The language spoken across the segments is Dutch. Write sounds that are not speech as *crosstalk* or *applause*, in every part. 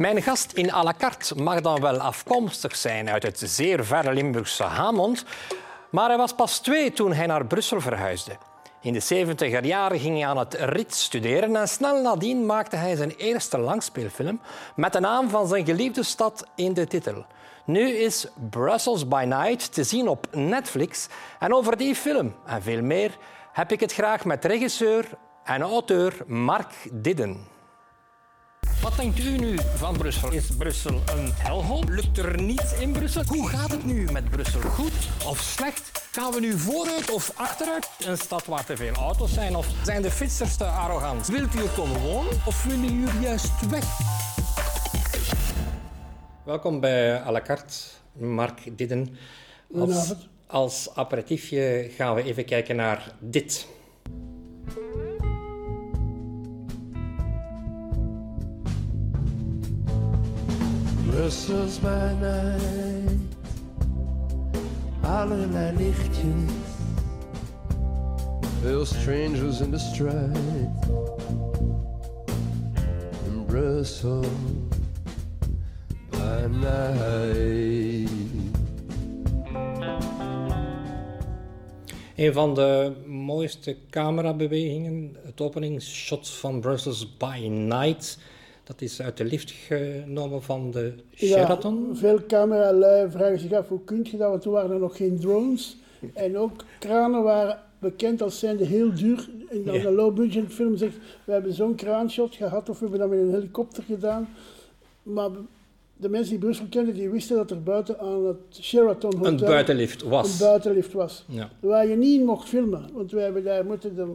Mijn gast in à la carte mag dan wel afkomstig zijn uit het zeer verre Limburgse Hamond, maar hij was pas twee toen hij naar Brussel verhuisde. In de 70 jaren ging hij aan het RIT studeren en snel nadien maakte hij zijn eerste langspeelfilm met de naam van zijn geliefde stad in de titel. Nu is Brussels by Night te zien op Netflix en over die film en veel meer heb ik het graag met regisseur en auteur Mark Didden. Wat denkt u nu van Brussel? Is Brussel een helhol? Lukt er niets in Brussel? Hoe gaat het nu met Brussel? Goed of slecht? Gaan we nu vooruit of achteruit? Een stad waar te veel auto's zijn? Of zijn de fietsers te arrogant? Wilt u er komen wonen of willen jullie juist weg? Welkom bij à la carte, Mark Didden. Als, Goedenavond. als aperitiefje gaan we even kijken naar dit. Brussels by night. Allerlei lichtjes. Veel strangers in the strijd. In by night. Een van de mooiste camerabewegingen, het openingsshot van Brussels by Night. Dat is uit de lift genomen van de Sheraton. Ja, veel cameralui vragen zich af hoe kun je dat, want toen waren er nog geen drones. En ook kranen waren bekend als zijnde heel duur. En dan een low-budget film zegt, we hebben zo'n kraanshot gehad of we hebben dat met een helikopter gedaan. Maar de mensen die Brussel kenden, die wisten dat er buiten aan het Sheraton Hotel Een buitenlift een was. buitenlift was. Ja. Waar je niet in mocht filmen, want wij hebben daar moeten de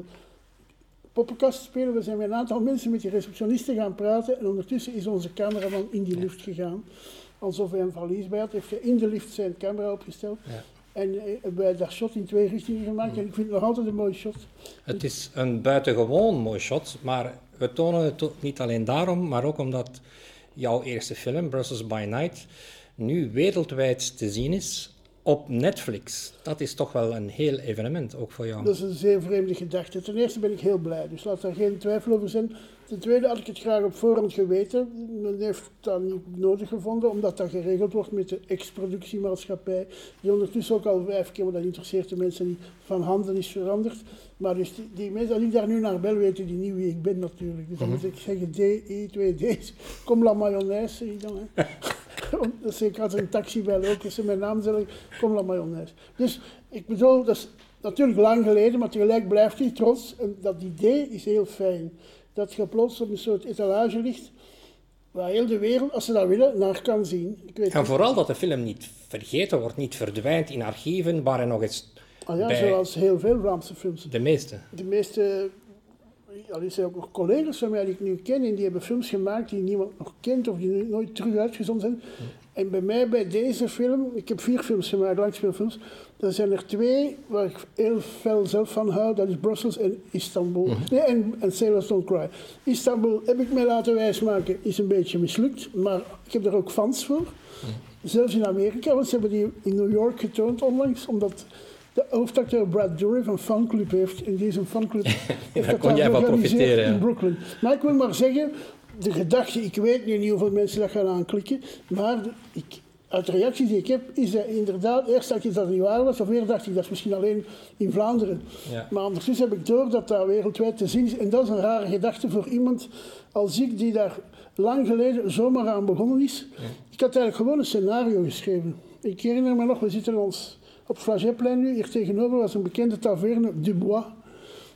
poppenkast spelen. We zijn met een aantal mensen met die receptionisten gaan praten en ondertussen is onze cameraman in die lift gegaan. Alsof hij een valies bij had, heeft hij in de lift zijn camera opgesteld. Ja. En eh, hebben wij dat shot in twee richtingen gemaakt. En ik vind het nog altijd een mooi shot. Het is een buitengewoon mooi shot, maar we tonen het niet alleen daarom, maar ook omdat jouw eerste film, Brussels by Night, nu wereldwijd te zien is op Netflix. Dat is toch wel een heel evenement, ook voor jou. Dat is een zeer vreemde gedachte. Ten eerste ben ik heel blij, dus laat daar geen twijfel over zijn. Ten tweede had ik het graag op voorhand geweten. Men heeft dat niet nodig gevonden, omdat dat geregeld wordt met de ex-productiemaatschappij, die ondertussen ook al vijf keer, maar dat interesseert de mensen niet, van handen is veranderd. Maar dus die, die mensen, ik daar nu naar bel, weten die niet wie ik ben natuurlijk. Dus dan moet ik zeggen D, I, 2 D's, kom la mayonaise, dan. Hè. *laughs* dat is zeker als er een taxi bel ook, als ze mijn naam zeggen, kom la mayonaise. Dus ik bedoel, dat is natuurlijk lang geleden, maar tegelijk blijft hij trots. En dat idee is heel fijn. Dat je plots op een soort etalage ligt, waar heel de wereld, als ze dat willen, naar kan zien. Ik weet En vooral dat de film niet vergeten wordt, niet verdwijnt in archieven, waar hij nog eens ah ja, zoals heel veel Vlaamse films. de meeste. De meeste, er zijn ook nog collega's van mij die ik nu ken, en die hebben films gemaakt die niemand nog kent of die nooit terug uitgezonden zijn. En bij mij, bij deze film, ik heb vier films gemaakt, langspeelfilms, er zijn er twee waar ik heel fel zelf van hou, dat is Brussels en Istanbul. Nee, en, en Sailors Don't Cry. Istanbul heb ik mij laten wijsmaken, is een beetje mislukt, maar ik heb er ook fans voor. Zelfs in Amerika, want ze hebben die in New York getoond onlangs, omdat de hoofdacteur Brad Dourif een fanclub heeft. En deze fanclub *laughs* heeft dat kon dan jij van georganiseerd profiteren, in Brooklyn. Maar ik wil maar zeggen, de gedachte, ik weet nu niet hoeveel mensen dat gaan aanklikken, maar de- ik, uit de reacties die ik heb, is dat inderdaad, eerst dacht ik dat het niet waar was, of weer dacht ik dat is misschien alleen in Vlaanderen. Ja. Maar ondertussen heb ik door dat dat wereldwijd te zien is. En dat is een rare gedachte voor iemand als ik, die daar lang geleden zomaar aan begonnen is. Ik had eigenlijk gewoon een scenario geschreven. Ik herinner me nog, we zitten ons op Flagetplein nu. Hier tegenover was een bekende taverne, Dubois.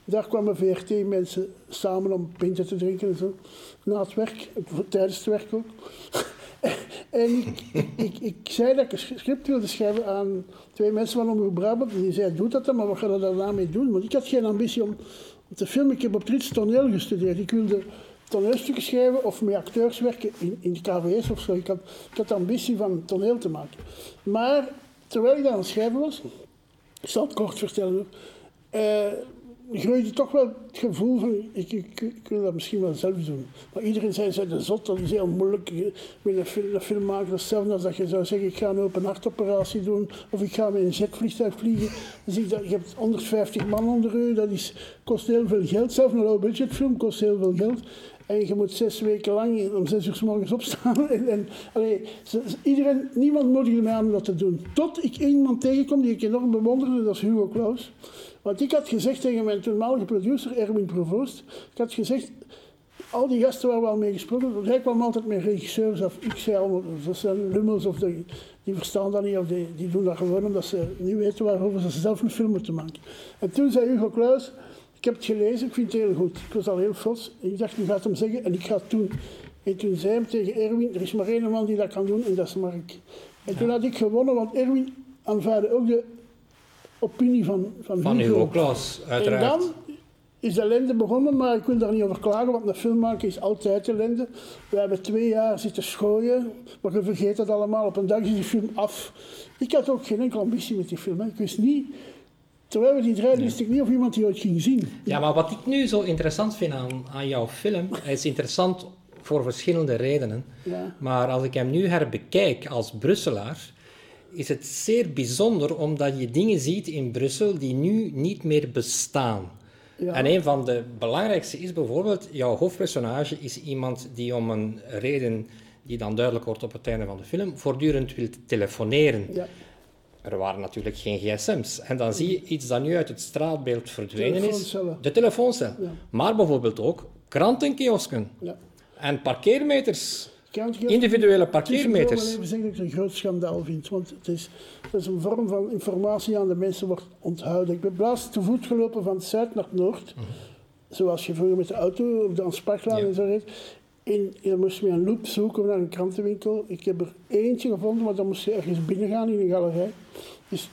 Daar kwamen VRT-mensen samen om pinten te drinken en zo. Na het werk, tijdens het werk ook. *laughs* en ik, ik, ik zei dat ik een script wilde schrijven aan twee mensen van Omroep Brabant. En die zeiden, doe dat dan, maar wat ga je daar daarna mee doen? Want ik had geen ambitie om, om te filmen. Ik heb op Trits toneel gestudeerd. Ik wilde toneelstukken schrijven of met acteurs werken in, in de KVS of zo. Ik had, ik had de ambitie van toneel te maken. Maar terwijl ik daar aan het schrijven was, ik zal het kort vertellen, eh, groeide toch wel het gevoel van, ik, ik, ik wil dat misschien wel zelf doen. Maar iedereen zei, zei de zot, dat is heel moeilijk. Je- Met een film, een film maken, dat is hetzelfde als dat je zou zeggen, ik ga een open hartoperatie doen, of ik ga met een jetvliegtuig vliegen. Zie ik dat, je hebt 150 man onder u, dat is, kost heel veel geld. Zelfs een low-budget film kost heel veel geld. En je moet zes weken lang om zes uur s morgens opstaan. *laughs* En, en, allee, iedereen, niemand moedigde mij aan om dat te doen. Tot ik iemand tegenkom die ik enorm bewonderde, dat is Hugo Claus. Want ik had gezegd tegen mijn toenmalige producer, Erwin Provoost, ik had gezegd, al die gasten waar we al mee gesproken hebben, hij kwam altijd met regisseurs af. Ik zei allemaal, dat zijn lummels of die, die verstaan dat niet, of die, die doen dat gewoon omdat ze niet weten waarover ze zelf een film moeten maken. En toen zei Hugo Claus, ik heb het gelezen, ik vind het heel goed. Ik was al heel trots. Ik dacht, nu gaat hem zeggen en ik ga het doen. En toen zei hij tegen Erwin, er is maar één man die dat kan doen en dat is Mark. En toen had ik gewonnen, want Erwin aanvaarde ook de opinie van, van, Van Hugo en uiteraard. dan is de ellende begonnen, maar ik wil daar niet over klagen, want een film maken is altijd ellende. We hebben twee jaar zitten schooien, maar je vergeet dat allemaal. Op een dag is die film af. Ik had ook geen enkele ambitie met die film. Hè. Ik wist niet, terwijl we die draaiden, wist ik niet of iemand die ooit ging zien. Ja, maar wat ik nu zo interessant vind aan, aan jouw film, hij is interessant voor verschillende redenen. Ja. Maar als ik hem nu herbekijk als Brusselaar, is het zeer bijzonder omdat je dingen ziet in Brussel die nu niet meer bestaan. Ja. En een van de belangrijkste is bijvoorbeeld, jouw hoofdpersonage is iemand die om een reden die dan duidelijk wordt op het einde van de film, voortdurend wil telefoneren. Ja. Er waren natuurlijk geen gsm's. En dan zie je iets dat nu uit het straatbeeld verdwenen is. De telefooncel. Ja. Maar bijvoorbeeld ook krantenkiosken Ja. en parkeermeters. Ik- Individuele Het is wel parkeermeters. even zeggen dat ik het een groot schandaal vind. Want het is, het is een vorm van informatie aan de mensen wordt onthouden. Ik ben laatst te voet gelopen van zuid naar noord. Zoals je vroeger met de auto op de Ansparklaan Ja. en zo reed. En je moest je een loop zoeken naar een krantenwinkel. Ik heb er eentje gevonden, maar dan moest je ergens binnen gaan in een galerij. Dus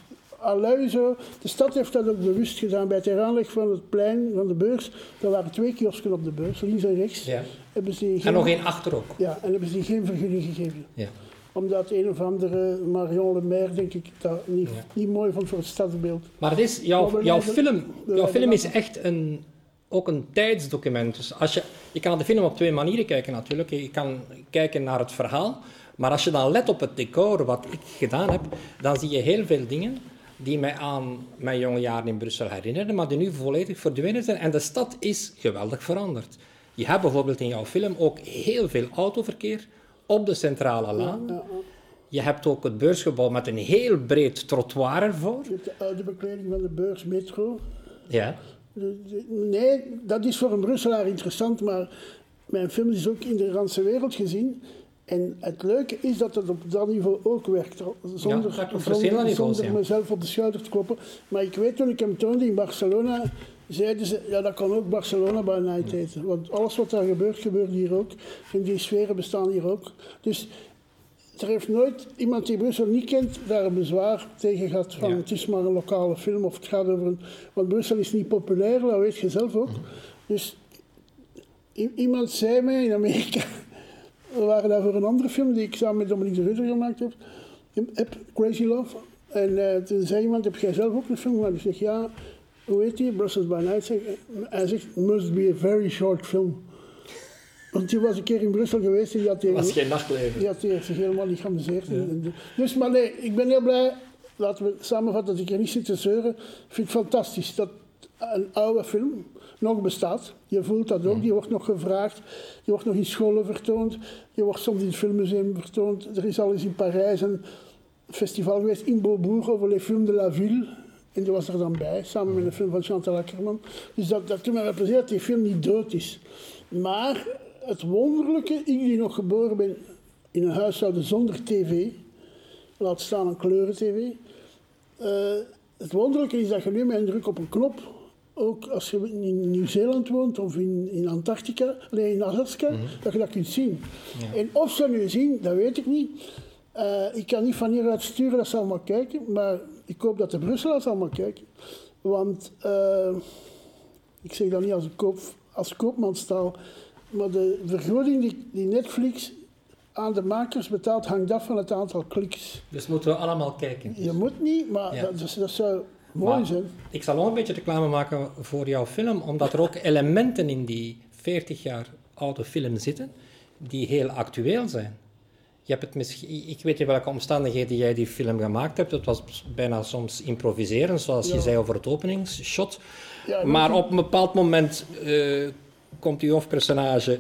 De stad heeft dat ook bewust gedaan. Bij het heraanleg van het plein van de beurs, er waren twee kiosken op de beurs, links en rechts. Ja. Hebben ze die En geen- nog één achter ook. Ja, en hebben ze geen vergunning gegeven Ja. omdat een of andere Marion Le Maire, denk ik, dat niet, Ja. niet mooi vond voor het stadsbeeld. Maar het is, jouw, jouw, film, jouw film is echt een, ook een tijdsdocument. Dus als je, je kan de film op twee manieren kijken natuurlijk. Je kan kijken naar het verhaal. Maar als je dan let op het decor, wat ik gedaan heb, dan zie je heel veel dingen die mij aan mijn jonge jaren in Brussel herinneren, maar die nu volledig verdwenen zijn. En de stad is geweldig veranderd. Je hebt bijvoorbeeld in jouw film ook heel veel autoverkeer op de centrale laan. Je hebt ook het beursgebouw met een heel breed trottoir ervoor. Je hebt de oude bekleding van de beurs metro. Ja. Nee, dat is voor een Brusselaar interessant, maar mijn film is ook in de ganse wereld gezien. En het leuke is dat het op dat niveau ook werkt. Zonder, dat zonder, verschillende niveaus, zonder ja. mezelf op de schouder te kloppen. Maar ik weet toen ik hem toonde in Barcelona, zeiden ze, ja dat kan ook Barcelona by night heten. Want alles wat daar gebeurt, gebeurt hier ook. En die sferen bestaan hier ook. Dus er heeft nooit iemand die Brussel niet kent daar een bezwaar tegen gehad van Ja. het is maar een lokale film of het gaat over een... Want Brussel is niet populair, dat weet je zelf ook. Dus i- iemand zei mij in Amerika, we waren daar voor een andere film die ik samen met Dominique de Rutter gemaakt heb, heb Crazy Love. En eh, toen zei iemand, heb jij zelf ook een film gemaakt? Ik zeg, ja, hoe heet die? Brussels by Night. Zeg, hij zegt, must be a very short film. Want die was een keer in Brussel geweest en die had tegen... Dat was geen nachtleven. Die had die zich helemaal niet geamuseerd. Dus, maar nee, ik ben heel blij, laten we samenvatten dat ik er niet zit te zeuren. Ik vind het fantastisch dat een oude film nog bestaat. Je voelt dat ook, die wordt nog gevraagd. Die wordt nog in scholen vertoond. Die wordt soms in het filmmuseum vertoond. Er is al eens in Parijs een festival geweest in Beaubourg over les films de la ville. En die was er dan bij, samen met een film van Chantal Ackerman. Dus dat, dat doet mij wel plezier dat die film niet dood is. Maar het wonderlijke, ik die nog geboren ben in een huishouden zonder tv, laat staan een kleuren-tv. eh, het wonderlijke is dat je nu met een druk op een knop, ook als je in Nieuw-Zeeland woont of in, in Antarctica, alleen in Alaska, dat je dat kunt zien. En of ze nu zien, dat weet ik niet. Eh, ik kan niet van hieruit sturen dat ze allemaal kijken, maar ik hoop dat de Brusselaars allemaal kijken. Want eh, ik zeg dat niet als, een koop, als koopmanstaal, maar de vergroting die, die Netflix aan de makers betaalt, hangt af van het aantal kliks. Dus moeten we allemaal kijken. Je moet niet, maar Ja. dat, dat zou mooi. Ik zal nog een beetje reclame maken voor jouw film, omdat er ook *laughs* elementen in die 40 jaar oude film zitten die heel actueel zijn. Je hebt het misschien, ik weet niet welke omstandigheden jij die film gemaakt hebt. Het was bijna soms improviseren, zoals je zei over het openingsshot. Ja, maar op een bepaald moment eh, komt die hoofdpersonage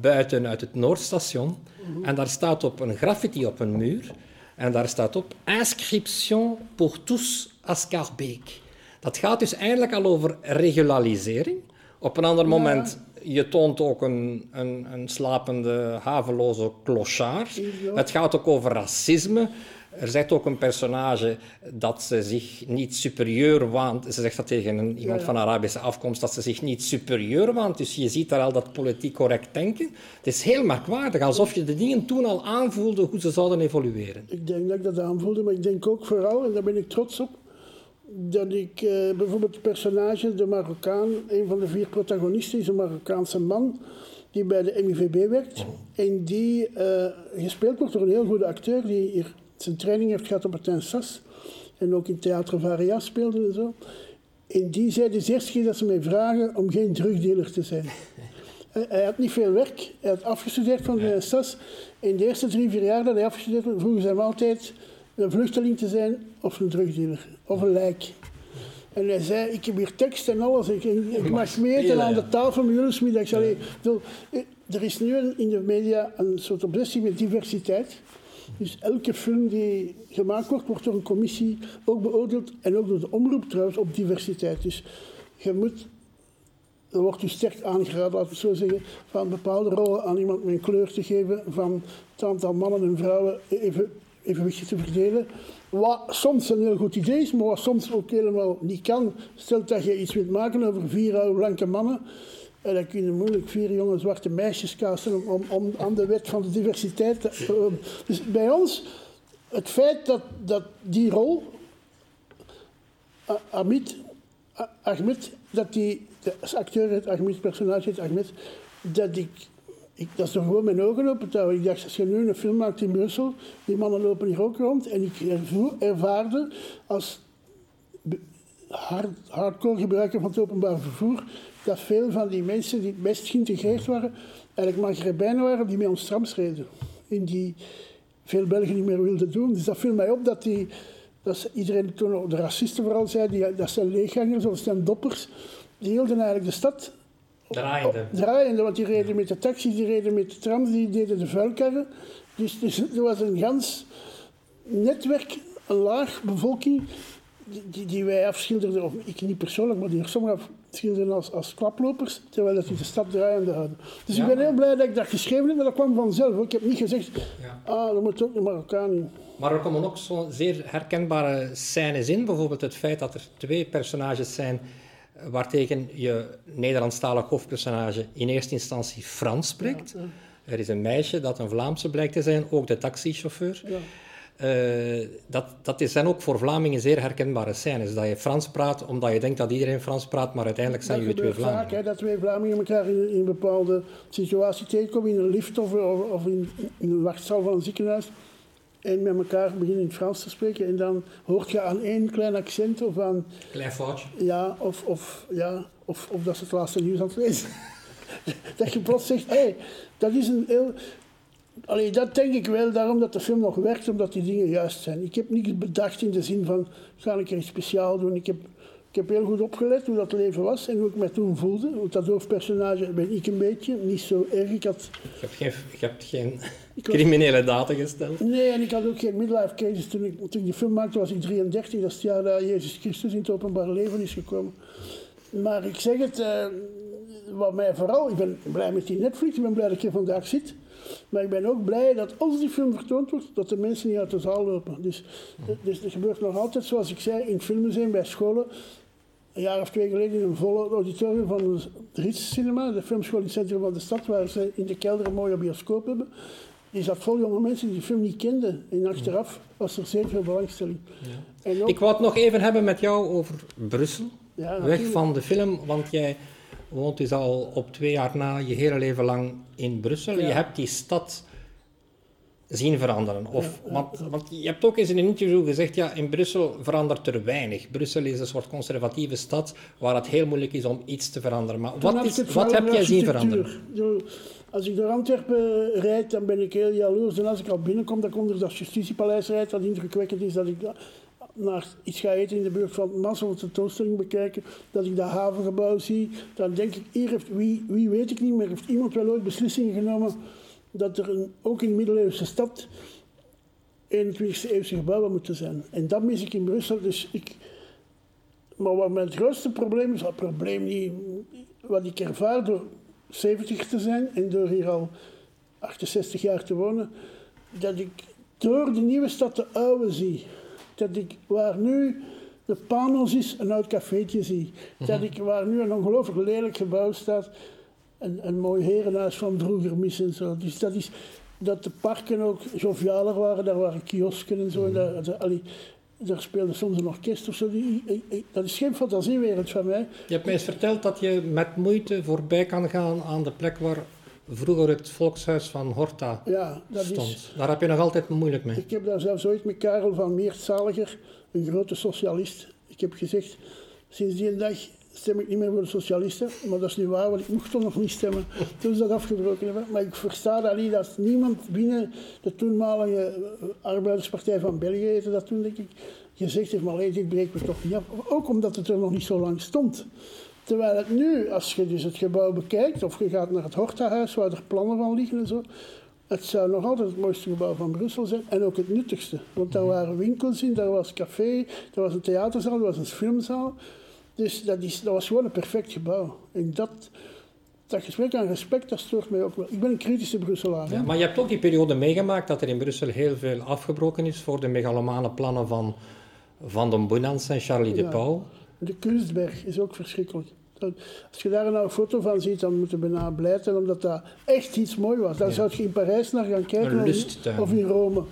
buiten uit het Noordstation. En daar staat op een graffiti op een muur. En daar staat op Inscription pour tous à Scarbeek. Dat gaat dus eigenlijk al over regularisering. Op een ander moment, je toont ook een, een, een slapende, haveloze clochard. Ja. Het gaat ook over racisme. Er zegt ook een personage dat ze zich niet superieur waant. Ze zegt dat tegen een, iemand ja. van Arabische afkomst, dat ze zich niet superieur waant. Dus je ziet daar al dat politiek correct denken. Het is heel merkwaardig, alsof je de dingen toen al aanvoelde hoe ze zouden evolueren. Ik denk dat ik dat aanvoelde, maar ik denk ook vooral, en daar ben ik trots op, dat ik eh, bijvoorbeeld het personage, de Marokkaan, een van de vier protagonisten, is een Marokkaanse man die bij de MIVB werkt. En die eh, gespeeld wordt door een heel goede acteur die hier zijn training heeft gehad op het Tensas. En ook in Theater Varia speelde en zo. En die zei de eerste keer dat ze mij vragen om geen drugdealer te zijn. Hij- *laughs* Hij had niet veel werk. Hij had afgestudeerd van de SAS. In de eerste drie, vier jaar dat hij afgestudeerd had, vroegen ze hem altijd een vluchteling te zijn of een drugdealer. Of een lijk. En hij zei, ik heb hier tekst en alles. Ik, ik, mag meten spelen, aan de tafel met jullie middags. Allee, ik bedoel, eh, Er is nu een- in de media een soort obsessie met diversiteit. Dus elke film die gemaakt wordt, wordt door een commissie ook beoordeeld. En ook door de omroep trouwens op diversiteit. Dus je moet dan wordt u sterk aangeraden, laten we het zo zeggen, van bepaalde rollen aan iemand met een kleur te geven, van het aantal mannen en vrouwen even, evenwichtig te verdelen. Wat soms een heel goed idee is, maar wat soms ook helemaal niet kan. Stel dat je iets wilt maken over vier oude blanke mannen, en dan kun je moeilijk vier jonge zwarte meisjes casten om, om, om aan de wet van de diversiteit. te- Dus bij ons, het feit dat, dat die rol Amit, Ahmed, dat die, de acteur heet Ahmed, het personage heet Ahmed, dat ik, ik, dat is gewoon mijn ogen open. Ik dacht, als je nu een film maakt in Brussel, die mannen lopen hier ook rond, en ik ervaarde als hard, hardcore gebruiker van het openbaar vervoer, dat veel van die mensen die het best geïntegreerd waren, eigenlijk Maghrébijnen waren die met ons trams reden. En die veel Belgen niet meer wilden doen. Dus dat viel mij op dat, die, dat iedereen toen, de racisten vooral zei, die, dat zijn leeggangers of doppers, die hielden eigenlijk de stad Draaiende. draaiende, want die reden met de taxis, die reden met de trams, die deden de vuilkarren. Dus, dus er was een gans netwerk, een laag bevolking, die, die, wij afschilderden, of ik niet persoonlijk, maar die er sommigen afschilderden als, als klaplopers, terwijl dat die de stad draaiende hadden. Dus Ja. ik ben heel blij dat ik dat geschreven heb, maar dat kwam vanzelf. hoor. Ik heb niet gezegd, Ja. ah, er moet ook een Marokkaan in. Maar er komen ook zo zeer herkenbare scènes in. Bijvoorbeeld het feit dat er twee personages zijn waartegen je Nederlandstalig hoofdpersonage in eerste instantie Frans spreekt. Er is een meisje dat een Vlaamse blijkt te zijn, ook de taxichauffeur. Ja. Eh, dat, dat is- zijn ook voor Vlamingen zeer herkenbare scènes. Dat je Frans praat omdat je denkt dat iedereen Frans praat, maar uiteindelijk zijn Dat jullie twee vaak, Vlamingen. hè, dat twee Vlamingen elkaar in, in een bepaalde situatie tegenkomen, in een lift of, of, of in, in een wachtzaal van een ziekenhuis. En met elkaar beginnen in het Frans te spreken. En dan hoort je aan één klein accent of aan, Klein foutje. ja, of, of, ja, of, of dat ze het laatste nieuws aan het lezen. *laughs* dat je plots zegt, hé, hey, dat is een heel... Allee, dat denk ik wel, daarom dat de film nog werkt, omdat die dingen juist zijn. Ik heb niets bedacht in de zin van, ga ik er iets speciaal doen. Ik heb, ik heb heel goed opgelet hoe dat leven was en hoe ik me toen voelde. Want dat hoofdpersonage ben ik een beetje, niet zo erg. Ik had, Je hebt geen, je hebt geen *laughs* was- criminele daden gesteld. nee, en ik had ook geen midlife crisis. Toen ik, toen ik die film maakte was ik 33, dat is het jaar dat Jezus Christus in het openbaar leven is gekomen. Maar ik zeg het, eh, wat mij vooral, ik ben blij met die Netflix, ik ben blij dat ik hier vandaag zit. Maar ik ben ook blij dat als die film vertoond wordt, dat de mensen niet uit de zaal lopen. Dus, dus er gebeurt nog altijd, zoals ik zei, in het filmmuseum bij scholen. Een jaar of twee geleden in een volle auditorium van de Ritz Cinema, de filmschool in het centrum van de stad, waar ze in de kelder een mooie bioscoop hebben. Die zat vol jonge mensen die de film niet kenden. En achteraf was er zeer veel belangstelling. Ook, Ik wou het nog even hebben met jou over Brussel. ja, Weg van de film, want jij woont dus al op twee jaar na je hele leven lang in Brussel. Ja. Je hebt die stad zien veranderen. Of, Want, want je hebt ook eens in een interview gezegd, ja, in Brussel verandert er weinig. Brussel is een soort conservatieve stad waar het heel moeilijk is om iets te veranderen. Maar wat, ik is, wat heb jij zien veranderen? Als ik door Antwerpen rijd, dan ben ik heel jaloers. En als ik al binnenkom, dan kom er dat Justitiepaleis rijdt, dat indrukwekkend is. Dat ik, naar iets ga eten in de buurt van of tentoonstelling bekijken, dat ik dat havengebouw zie, dan denk ik, hier heeft, wie, wie weet ik niet, maar heeft iemand wel ooit beslissingen genomen dat er een, ook in de middeleeuwse stad 21e eeuwse gebouwen moeten zijn. En dat mis ik in Brussel, dus ik... Maar wat mijn grootste probleem is, wat probleem niet, wat ik ervaar door 70 te zijn en door hier al 68 jaar te wonen, dat ik door de nieuwe stad de oude zie. Dat ik waar nu de Panos is, een oud cafeetje zie. Dat ik waar nu een ongelooflijk lelijk gebouw staat, een, een mooi herenhuis van vroeger mis en zo. Dus dat is dat de parken ook jovialer waren, daar waren kiosken en zo. En daar, daar, allee, daar speelde soms een orkest of zo. Dat is geen fantasiewereld van mij. Je hebt mij eens verteld dat je met moeite voorbij kan gaan aan de plek waar vroeger het volkshuis van Horta Ja, dat stond. is, Daar heb je nog altijd moeilijk mee. ik heb daar zelfs ooit met Karel van Meert Zaliger, een grote socialist, ik heb gezegd, sinds die dag stem ik niet meer voor de socialisten. Maar dat is niet waar, want ik mocht toch nog niet stemmen *laughs* toen ze dat afgebroken hebben. Maar ik versta dat niet, dat niemand binnen de toenmalige Arbeiderspartij van België, heette dat toen denk ik, gezegd heeft, maar alleen dit breekt me toch niet af. Ook omdat het er nog niet zo lang stond. Terwijl het nu, als je dus het gebouw bekijkt, of je gaat naar het Hortahuis, waar er plannen van liggen en zo, het zou nog altijd het mooiste gebouw van Brussel zijn en ook het nuttigste. Want daar waren winkels in, daar was café, daar was een theaterzaal, daar was een filmzaal. Dus dat, is, dat was gewoon een perfect gebouw. En dat, dat gesprek aan respect, dat stoort mij ook wel. Ik ben een kritische Brusselaar. Ja, maar je hebt ook die periode meegemaakt dat er in Brussel heel veel afgebroken is voor de megalomane plannen van Van den Boenans en Charlie de. Pauw. De Kunstberg is ook verschrikkelijk. Als je daar nou een foto van ziet, dan moet je bijna blij zijn, omdat dat echt iets mooi was. Daar zou je in Parijs naar gaan kijken, of- in Rome.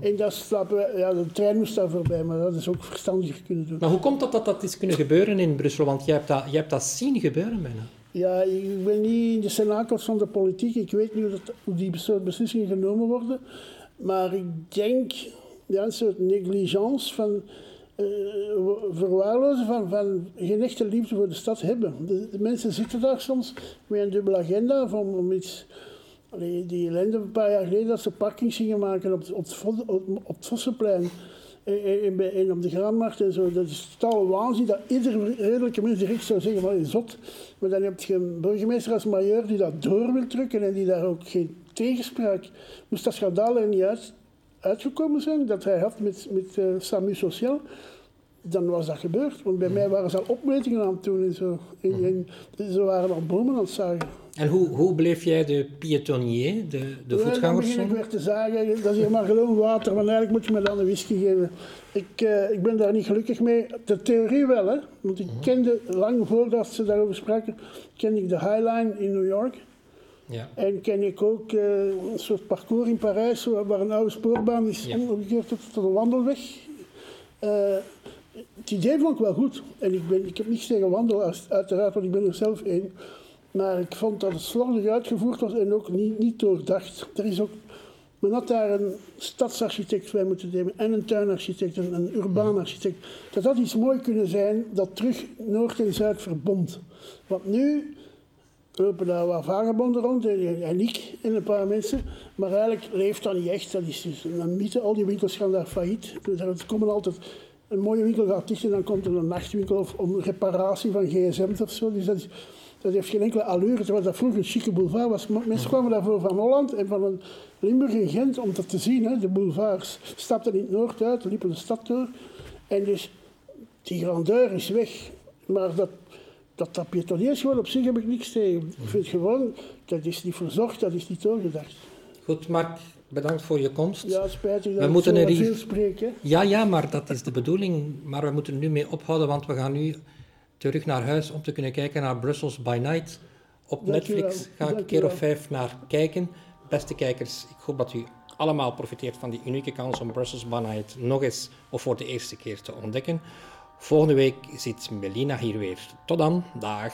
En dat slapen we, ja, de trein moest daar voorbij, maar dat is ook verstandiger kunnen doen. Maar hoe komt het dat dat is kunnen gebeuren in Brussel? Want je hebt dat, je hebt dat zien gebeuren bijna. Ja, ik ben niet in de cenakels van de politiek. Ik weet niet hoe, dat, hoe die soort beslissingen genomen worden. Maar ik denk, ja, een soort negligence van verwaarlozen van, van geen echte liefde voor de stad hebben. De, mensen zitten daar soms met een dubbele agenda of om, iets... Allee, die ellende een paar jaar geleden dat ze parkings gingen maken op, op, op, op het Vossenplein. En, en, en- en op de Graanmarkt en zo. Dat is totaal waanzin dat ieder redelijke mens direct zou zeggen van je zot. Maar dan heb je een burgemeester als majeur die dat door wil drukken en die daar ook geen tegenspraak. Moest dat schandaal er niet uit, uitgekomen zijn dat hij had met, met eh, Samu Social, dan was dat gebeurd. Want bij mij waren ze al opmetingen aan het doen en zo. En, en ze waren al bomen aan het zagen. En hoe, hoe bleef jij de piétonnier, de, de Ja, dan begin ik weer te zagen, dat is hier maar gewoon water, want eigenlijk moet je me dan een whisky geven. Ik, eh, ik ben daar niet gelukkig mee. De theorie wel, hè. Want ik kende, lang voordat ze daarover spraken, kende ik de High Line in New York. Ja. En ken ik ook eh, een soort parcours in Parijs, waar een oude spoorbaan is Ja. omgekeerd tot, een wandelweg. Eh, het idee vond ik wel goed. En ik, ben, ik heb niets tegen wandelaars, uiteraard, want ik ben er zelf één. Maar ik vond dat het slordig uitgevoerd was en ook niet, niet doordacht. Er is ook, men had daar een stadsarchitect bij moeten nemen en een tuinarchitect en een urbaan architect. Dat had iets mooi kunnen zijn dat terug Noord en Zuid verbond. Want nu lopen daar wat vagebonden rond en, en ik en een paar mensen. Maar eigenlijk leeft dat niet echt. Dat is dus een mythe. Al die winkels gaan daar failliet. Dus Er komen altijd... Een mooie winkel gaat dicht en dan komt er een nachtwinkel of om reparatie van gsm's of zo. Dus dat, is, dat heeft geen enkele allure. Terwijl dat vroeger een chique boulevard was. Mensen kwamen daarvoor van Holland en van Limburg en Gent om dat te zien. Hè, de boulevards. Stapten in het noord uit, liepen de stad door. En dus die grandeur is weg. Maar dat, dat, dat gewoon op zich heb ik niks tegen. Ik vind gewoon, dat is niet verzorgd, dat is niet doorgedacht. Goed, Mark, bedankt voor je komst. Ja, spijtig We dat moeten ik zo er veel spreek. Hè. Ja, ja, maar dat is de bedoeling. Maar we moeten er nu mee ophouden, want we gaan nu terug naar huis om te kunnen kijken naar Brussels by Night. Op Dank Netflix ga ik een keer of vijf naar kijken. Beste kijkers, ik hoop dat u allemaal profiteert van die unieke kans om Brussels by Night nog eens of voor de eerste keer te ontdekken. Volgende week zit Melina hier weer. Tot dan, dag.